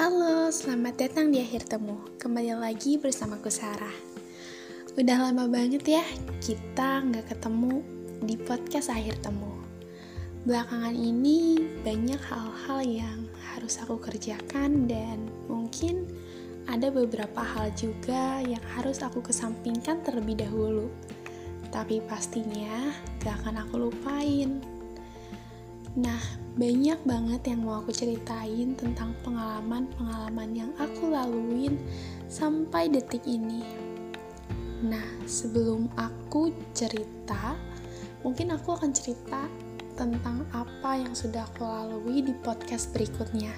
Halo, selamat datang di akhir temu. Kembali lagi bersamaku Sarah. Udah lama banget ya kita nggak ketemu di podcast akhir temu. Belakangan ini banyak hal-hal yang harus aku kerjakan dan mungkin ada beberapa hal juga yang harus aku kesampingkan terlebih dahulu. Tapi pastinya gak akan aku lupain. Nah, banyak banget yang mau aku ceritain tentang pengalaman-pengalaman yang aku laluin sampai detik ini. Nah, sebelum aku cerita, mungkin aku akan cerita tentang apa yang sudah aku lalui di podcast berikutnya.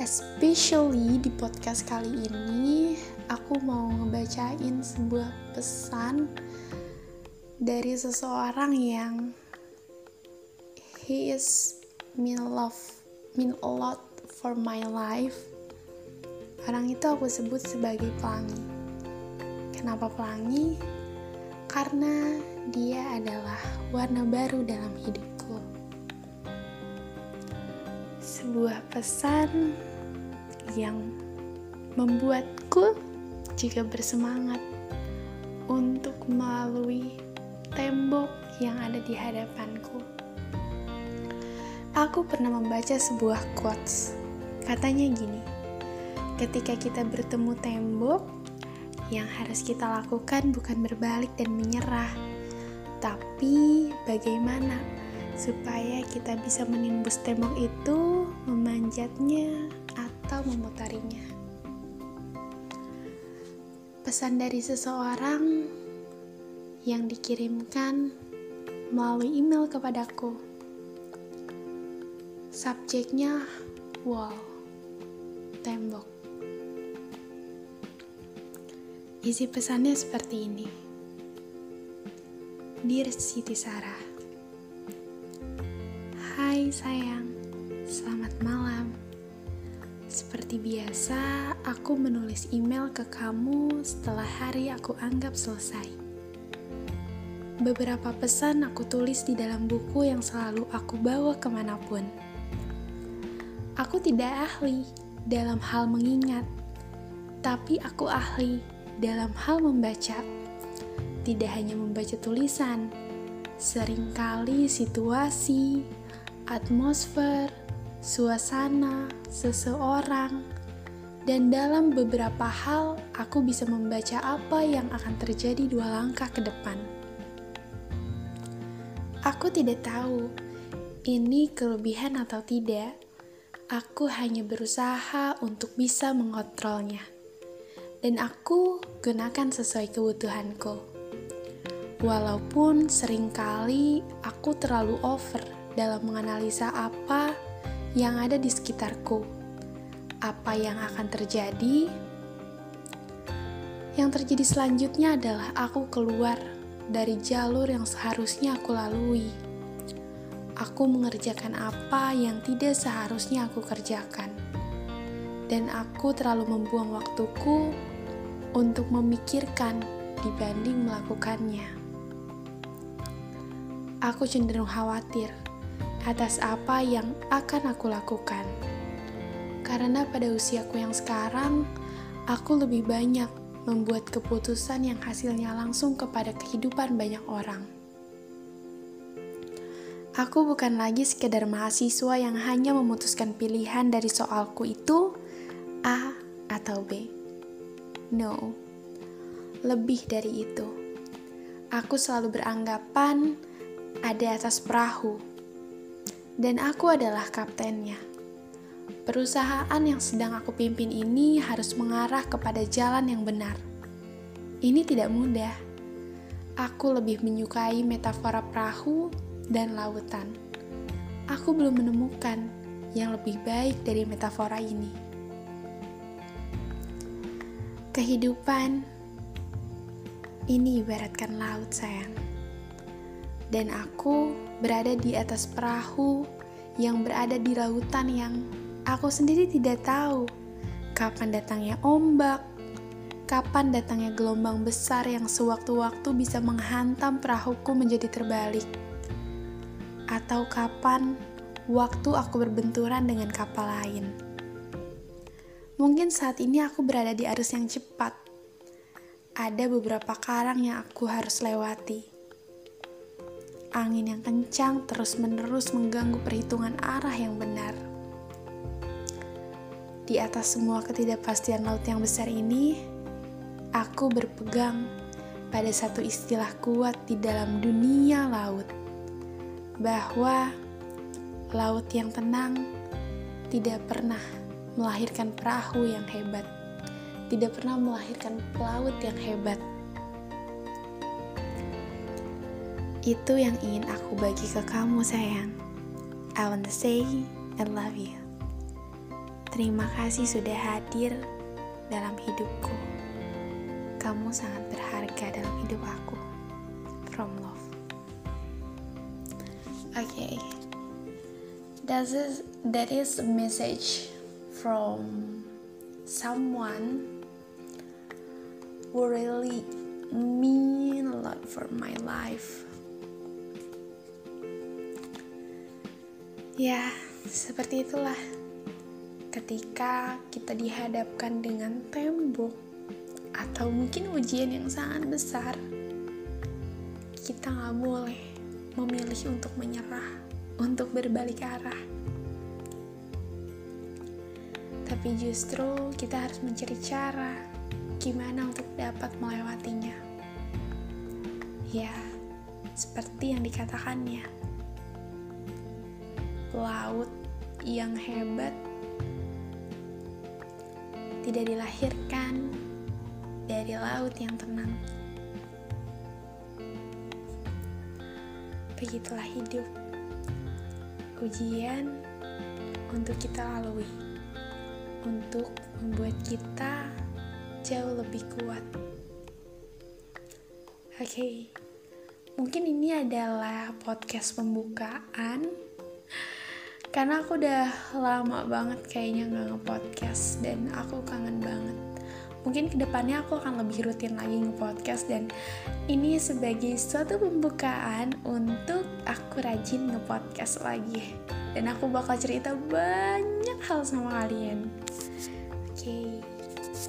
Especially di podcast kali ini, aku mau ngebacain sebuah pesan dari seseorang yang he is mean love mean a lot for my life. Orang itu aku sebut sebagai pelangi. Kenapa pelangi? Karena dia adalah warna baru dalam hidupku. Sebuah pesan yang membuatku juga bersemangat untuk melalui tembok yang ada di hadapanku. Aku pernah membaca sebuah quotes. Katanya gini, ketika kita bertemu tembok, yang harus kita lakukan bukan berbalik dan menyerah, tapi bagaimana supaya kita bisa menimbus tembok itu, memanjatnya, atau memutarinya. Pesan dari seseorang yang dikirimkan melalui email kepadaku Subjeknya wall, tembok. Isi pesannya seperti ini. Dear Siti Sarah. Hai sayang, selamat malam. Seperti biasa, aku menulis email ke kamu setelah hari aku anggap selesai. Beberapa pesan aku tulis di dalam buku yang selalu aku bawa ke mana pun Aku tidak ahli dalam hal mengingat, tapi aku ahli dalam hal membaca. Tidak hanya membaca tulisan, sering kali situasi, atmosfer, suasana, seseorang, dan dalam beberapa hal aku bisa membaca apa yang akan terjadi dua langkah ke depan. Aku tidak tahu ini kelebihan atau tidak Aku hanya berusaha untuk bisa mengontrolnya, dan aku gunakan sesuai kebutuhanku. Walaupun sering kali aku terlalu over dalam menganalisa apa yang ada di sekitarku, apa yang akan terjadi. Yang terjadi selanjutnya adalah aku keluar dari jalur yang seharusnya aku lalui aku mengerjakan apa yang tidak seharusnya aku kerjakan, dan aku terlalu membuang waktuku untuk memikirkan dibanding melakukannya. Aku cenderung khawatir atas apa yang akan aku lakukan, karena pada usiaku yang sekarang, aku lebih banyak membuat keputusan yang hasilnya langsung kepada kehidupan banyak orang. Aku bukan lagi sekedar mahasiswa yang hanya memutuskan pilihan dari soalku itu A atau B. No, lebih dari itu. Aku selalu beranggapan ada atas perahu, dan aku adalah kaptennya. Perusahaan yang sedang aku pimpin ini harus mengarah kepada jalan yang benar. Ini tidak mudah. Aku lebih menyukai metafora perahu dan lautan. Aku belum menemukan yang lebih baik dari metafora ini. Kehidupan ini ibaratkan laut, sayang. Dan aku berada di atas perahu yang berada di lautan yang aku sendiri tidak tahu kapan datangnya ombak, kapan datangnya gelombang besar yang sewaktu-waktu bisa menghantam perahuku menjadi terbalik atau kapan waktu aku berbenturan dengan kapal lain. Mungkin saat ini aku berada di arus yang cepat. Ada beberapa karang yang aku harus lewati. Angin yang kencang terus-menerus mengganggu perhitungan arah yang benar. Di atas semua ketidakpastian laut yang besar ini, aku berpegang pada satu istilah kuat di dalam dunia laut, bahwa laut yang tenang tidak pernah melahirkan perahu yang hebat, tidak pernah melahirkan pelaut yang hebat. Itu yang ingin aku bagi ke kamu, sayang. I want to say I love you. Terima kasih sudah hadir dalam hidupku. Kamu sangat berharga dalam hidup aku. From love. Okay. That is that is a message from someone who really mean a lot for my life. Ya, seperti itulah. Ketika kita dihadapkan dengan tembok atau mungkin ujian yang sangat besar, kita nggak boleh memilih untuk menyerah, untuk berbalik arah tapi justru kita harus mencari cara gimana untuk dapat melewatinya. Ya, seperti yang dikatakannya, laut yang hebat tidak dilahirkan dari laut yang tenang. Begitulah hidup, ujian untuk kita lalui untuk membuat kita jauh lebih kuat. Oke, okay. mungkin ini adalah podcast pembukaan karena aku udah lama banget kayaknya nggak nge-podcast dan aku kangen banget. Mungkin ke depannya aku akan lebih rutin lagi nge-podcast dan ini sebagai suatu pembukaan untuk aku rajin nge-podcast lagi. Dan aku bakal cerita banyak hal sama kalian okay,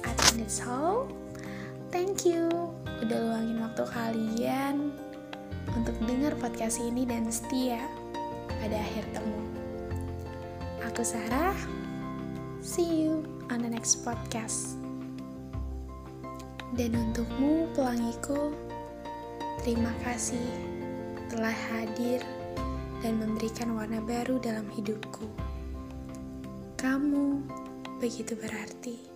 I think that's all. Thank you udah luangin waktu kalian untuk dengar podcast ini dan setia pada akhir temu. Aku Sarah. See you on the next podcast. Dan untukmu pelangiku, terima kasih telah hadir dan memberikan warna baru dalam hidupku. Kamu begitu berarti.